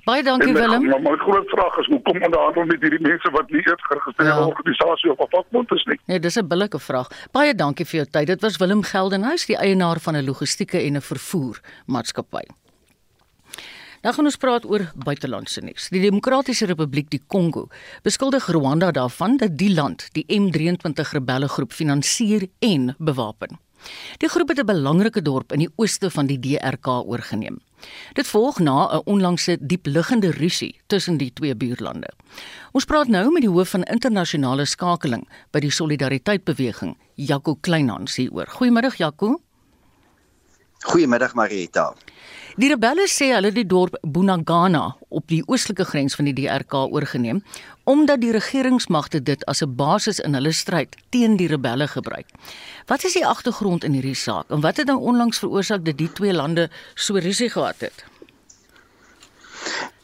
Baie dankie my, Willem. Maar my groot vraag is hoe kom onderhandel met hierdie mense wat nie eers geregistreerde ja. organisasie of vakbond is nie? Nee, dis 'n billike vraag. Baie dankie vir jou tyd. Dit was Willem Geldenhuys, die eienaar van 'n logistieke en 'n vervoer maatskappy. Nou gaan ons praat oor buitelandse nuus. Die Demokratiese Republiek die Kongo beskuldig Rwanda daarvan dat die land die M23 rebelle groep finansier en bewapen. Die groep het 'n belangrike dorp in die ooste van die DRK oorgeneem. Dit volg na 'n onlangse diepliggende rusie tussen die twee buurlande. Ons praat nou met die hoof van internasionale skakeling by die Solidariteit Beweging, Jaco Kleinhans hieroor. Goeiemiddag Jaco. Goeiemiddag Marieta. Die rebelle sê hulle het die dorp Bunagana op die oostelike grens van die DRK oorgeneem omdat die regeringsmagte dit as 'n basis in hulle stryd teen die rebelle gebruik. Wat is die agtergrond in hierdie saak en wat het nou onlangs veroorsaak dat die twee lande so rusie gehad het?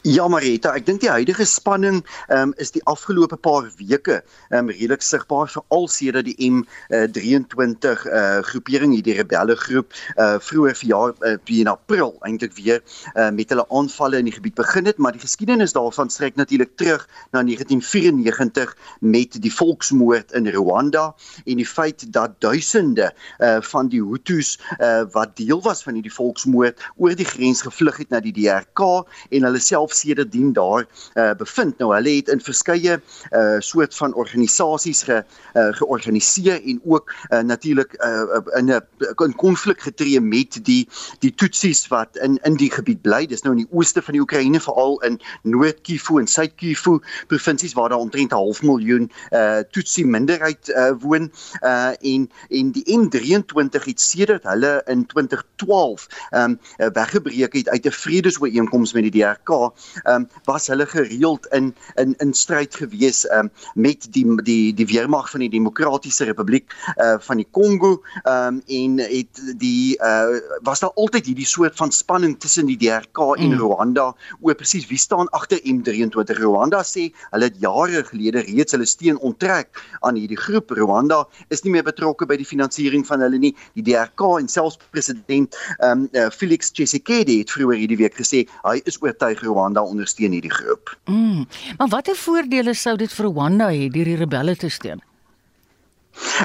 Ja Marita, ek dink die huidige spanning um, is die afgelope paar weke um, redelik sigbaar veral sedert die M23 uh, uh, groepering hierdie rebelle groep uh, vroeër verjaar uh, in April eintlik weer uh, met hulle aanvalle in die gebied begin het, maar die geskiedenis daarvan strek natuurlik terug na 1994 met die volksmoord in Rwanda en die feit dat duisende uh, van die Hutus uh, wat deel was van hierdie volksmoord oor die grens gevlug het na die DRK en hulle self sedertdien daar uh, bevind. Nou hulle het in verskeie uh, soort van organisasies ge, uh, georganiseer en ook uh, natuurlik uh, in 'n in konflik getree met die die Tutsis wat in in die gebied bly. Dis nou in die ooste van die Oekraïne veral in Noord-Kivu en Suid-Kivu provinsies waar daar omtrent 'n half miljoen uh, Tutsi minderheid uh, woon uh, en en die M23 het sedert hulle in 2012 um, weggebreek het uit 'n vredesooreenkoms met die DRK ehm um, was hulle gereeld in in in stryd gewees ehm um, met die die die weermag van die Demokratiese Republiek uh van die Kongo ehm um, en het die uh was daar altyd hierdie soort van spanning tussen die DRK en mm. Rwanda? Oor presies wie staan agter M23 Rwanda sê hulle het jare gelede reeds hulle steen onttrek aan hierdie groep. Rwanda is nie meer betrokke by die finansiering van hulle nie. Die DRK en selfs president ehm um, uh, Felix Tshisekedi het vroeër hierdie week gesê hy is oortuig Rwanda ondersteun hierdie groep. Mm, maar watter voordele sou dit vir Rwanda hê deur die rebelle te steun?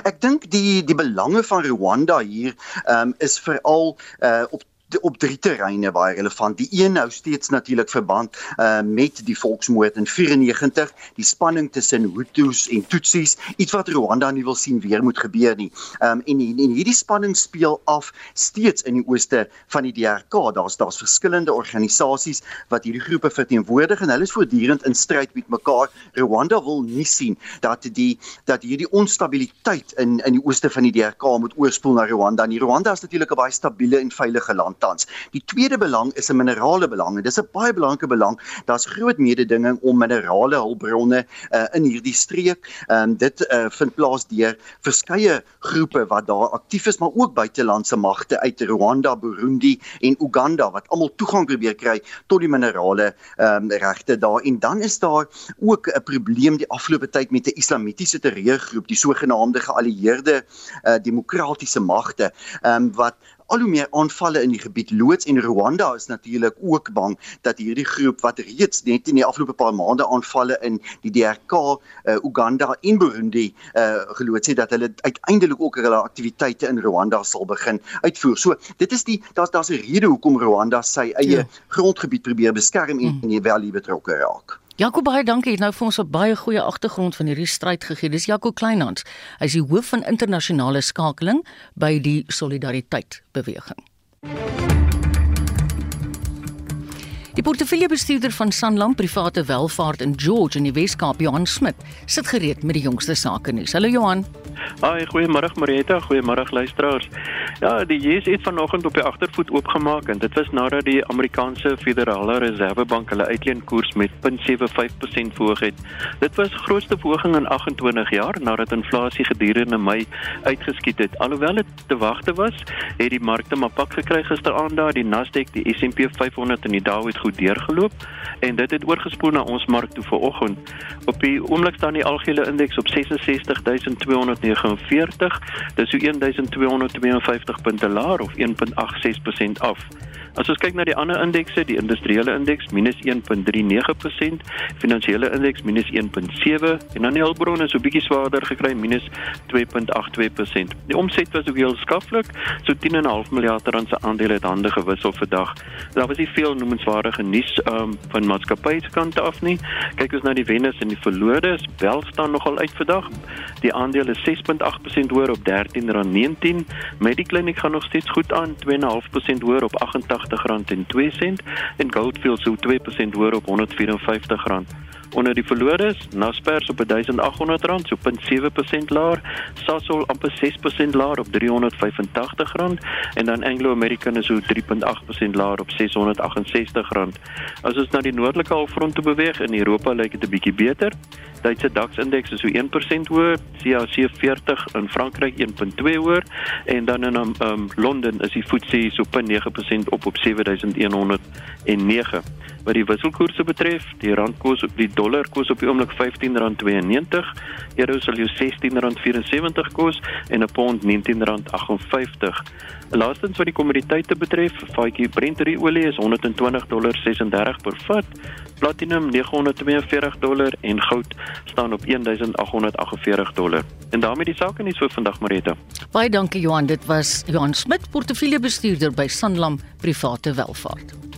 Ek dink die die belange van Rwanda hier um, is veral uh, op op drie terreine baie relevant. Die een hou steeds natuurlik verband uh, met die volksmoord in 94, die spanning tussen Hutus en Tutsis, iets wat Rwanda nie wil sien weer moet gebeur nie. Um, en, en en hierdie spanning speel af steeds in die ooste van die DRK. Daar's daar's verskillende organisasies wat hierdie groepe verteenwoordig en hulle is voortdurend in stryd met mekaar. Rwanda wil nie sien dat die dat hierdie onstabiliteit in in die ooste van die DRK moet oorspoel na Rwanda. Nie. Rwanda is natuurlik 'n baie stabiele en veilige land tans. Die tweede belang is 'n minerale belang en dis 'n baie belangrike belang. Daar's groot mededinging om minerale hulpbronne uh, in hierdie streek. Um, dit uh, vind plaas deur verskeie groepe wat daar aktief is, maar ook buitelandse magte uit Rwanda, Burundi en Uganda wat almal toegang probeer kry tot die minerale um, regte daar. En dan is daar ook 'n probleem die afgelope tyd met 'n islamitiese terreurgroep, die sogenaamde geallieerde uh, demokratiese magte, um, wat al hoe meer aanvalle in die gebied loods en Rwanda is natuurlik ook bang dat hierdie groep wat reeds net in die afgelope paar maande aanvalle in die DRK, uh, Uganda en Burundi uh, geloods het dat hulle uiteindelik ook hulle aktiwiteite in Rwanda sal begin uitvoer. So dit is die daar's daar's 'n rede hoekom Rwanda sy eie ja. grondgebied probeer beskerm en, mm. en wel hier betrokke raak. Jaco baie dankie. Het nou vir ons 'n baie goeie agtergrond van hierdie stryd gegee. Dis Jaco Kleinhans. Hy is die hoof van internasionale skakeling by die Solidariteit beweging. Die portefeuljebestuurder van Sanlam Private Welvaart in George in die Weskaap, Johan Smit, sit gereed met die jongste sake nuus. Hallo Johan. Haai, goeiemôre Marita, goeiemôre luisteraars. Ja, die JS het vanoggend op die agtervoet oopgemaak en dit was nadat die Amerikaanse Federale Reservebank hulle uitleenkoers met 0.75% verhoog het. Dit was grootste verhoging in 28 jaar nadat inflasie gedurende Mei uitgeskiet het. Alhoewel dit te wagte was, het die markte maar pak gekry gisteraand daar, die Nasdaq, die S&P 500 en die Dow het goed deurgeloop en dit het oorgespoel na ons mark toe vanoggend. Op die oomblik staan die algehele indeks op 66249. Dis so 1252 punte laer of 1.86% af. As ons kyk na die ander indekse, die industriële indeks minus 1.39%, finansiële indeks minus 1.7 en dan die hulpbronne so bietjie swaarder gekry minus 2.82%. Die omset was ook heel skaflik, so 10.5 miljard rand se aandele het hande gewissel vandag. Daar was nie veel noemenswaardige nuus um, van maatskappye se kant af nie. Kyk ons na die wenners en die verloorders, wel staan nogal uit vandag. Die aandele 6.8% hoër op R13.19. Mediclinic gaan nog steeds goed aan, 2.5% hoër op 88 R80.02 en Goldfields so 2% hoër op R154. Onder die verloorders, Naspers op R1800, so 0.7% laer, Sasol amper 6% laer op R385 en dan Anglo American is so 3.8% laer op R668. As ons na die noordelike halfrond toe beweeg in Europa lyk dit 'n bietjie beter. Duitse DAX indeks is so 1% hoër, CAC 40 in Frankryk 1.2 hoër en dan in um, um, Londen is die FTSE so 0.9% op op 7109 wat die wisselkoerse betref, die randkoers op die dollar koers op die oomblik R15.92, euro sal jou R16.74 kos en 'n pond R19.58. Laastens wat die kommoditeite betref, vatjie Brent olie is $120.36 per vat, platinum $942 en goud staan op $1848. En daarmee die sake nuus vir vandag Marita. Baie dankie Johan, dit was Johan Smit, portefeuljebestuurder by Sanlam Private Welvaart.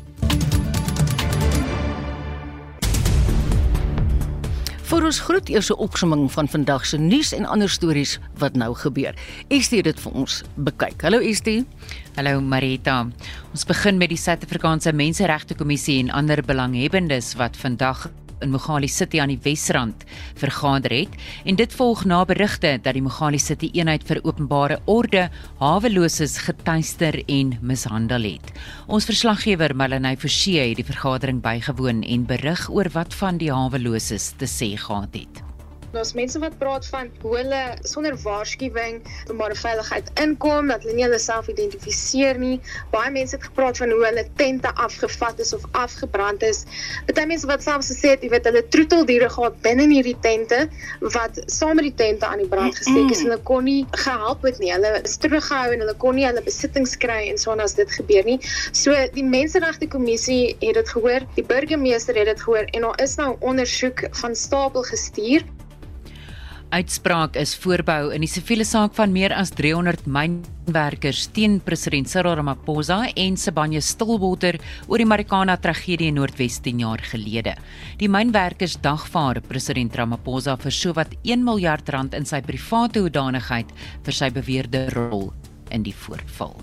Vir ons groet eers 'n opsomming van vandag se nuus en ander stories wat nou gebeur. Estie dit vir ons bekyk. Hallo Estie. Hallo Marita. Ons begin met die Suid-Afrikaanse Menseregte Kommissie en ander belanghebbendes wat vandag in Mogale City aan die Wesrand vergader het en dit volg na berigte dat die Mogale City eenheid vir openbare orde haweloses getuister en mishandel het. Ons verslaggewer Melanie Forsie het die vergadering bygewoon en berig oor wat van die haweloses te sê gehad het. Daar's mense wat praat van hoe hulle sonder waarskuwing openbare veiligheid inkom, dat hulle nie hulle self identifiseer nie. Baie mense het gepraat van hoe hulle tente afgevat is of afgebrand is. Party mense wat selfs gesê het, jy weet, hulle troeteldiere gehad binne in hierdie tente wat saam met die tente aan die brand gesteek is en hulle kon nie gehelp het nie. Hulle is teruggehou en hulle kon nie hulle besittings kry en so as dit gebeur nie. So die Menseregte Kommissie het dit gehoor, die burgemeester het dit gehoor en daar is nou ondersoek van stapel gestuur uitspraak is voorbehou in die siviele saak van meer as 300 mynwerkers teen president Cyril Ramaphosa en Sibanye Stillwater oor die Marikana tragedie in Noordwes 10 jaar gelede. Die mynwerkers dagvaar president Ramaphosa vir sowat 1 miljard rand in sy private hoedanigheid vir sy beweerde rol in die voorval.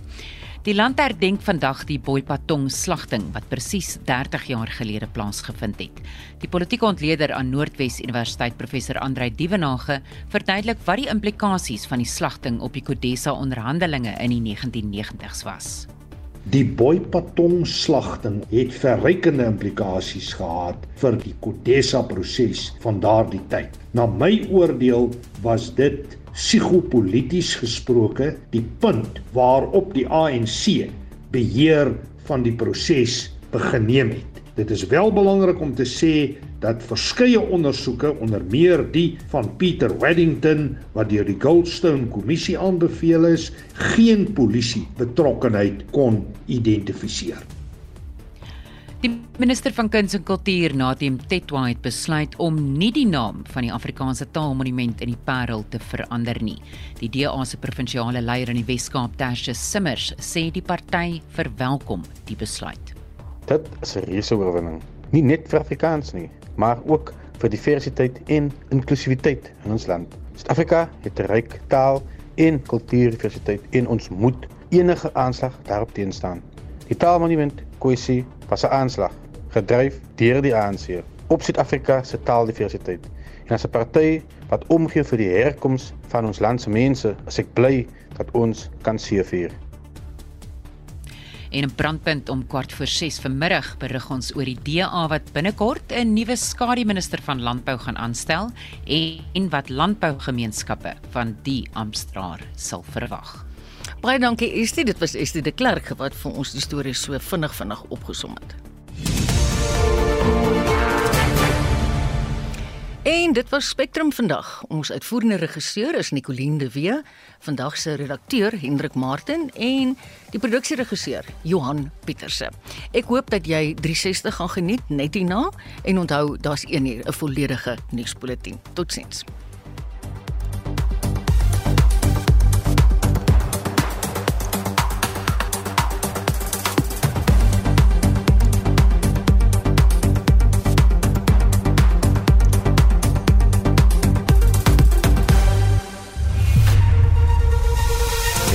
Die land herdenk vandag die Boipatong slagting wat presies 30 jaar gelede plaasgevind het. Die politieke ontleder aan Noordwes Universiteit professor Andrei Dievenage verduidelik wat die implikasies van die slagting op die Kodesa onderhandelinge in die 1990s was. Die Boipatong slagting het verrykende implikasies gehad vir die Kodesa proses van daardie tyd. Na my oordeel was dit psigopolities gesproke die punt waarop die ANC beheer van die proses begeneem het. Dit is wel belangrik om te sê dat verskeie ondersoeke onder meer die van Peter Weddington wat deur die Goldstone kommissie aanbeveel is, geen polisie betrokkenheid kon identifiseer. Die minister van Kuns en Kultuur, Nadim Tetwa, het besluit om nie die naam van die Afrikaanse Taalmonument in die Parel te verander nie. Die DA se provinsiale leier in die Wes-Kaap, Tertius Simmers, sê die party verwelkom die besluit. Dit is 'n reuse oorwinning, nie net vir Afrikaans nie, maar ook vir diversiteit en inklusiwiteit in ons land. Suid-Afrika het 'n ryk taal en kultuurdiversiteit en ons moet enige aanslag daarop teenstaan. Die Taalmonument kwessie was 'n aanslag gedryf deur die ANC op Suid-Afrika se taaldiversiteit. En as 'n party wat omgee vir die herkoms van ons land se mense, is ek bly dat ons kan seëvier. En 'n brandpunt om kwart voor 6 vanmiddag berig ons oor die DA wat binnekort 'n nuwe skademinister van landbou gaan aanstel en wat landbougemeenskappe van die amptstraar sal verwag. Baie dankie Estie, dit was Estie de Klerk wat vir ons die storie so vinnig vinnig opgesom het. En dit was Spectrum vandag. Ons uitvoerende regisseur is Nicoline de Wee, vandag se redakteur Hendrik Martin en die produksieregisseur Johan Pieterse. Ek hoop dat jy 360 gaan geniet net hierna en onthou daar's 1 uur 'n volledige nuusbulletin. Totsiens.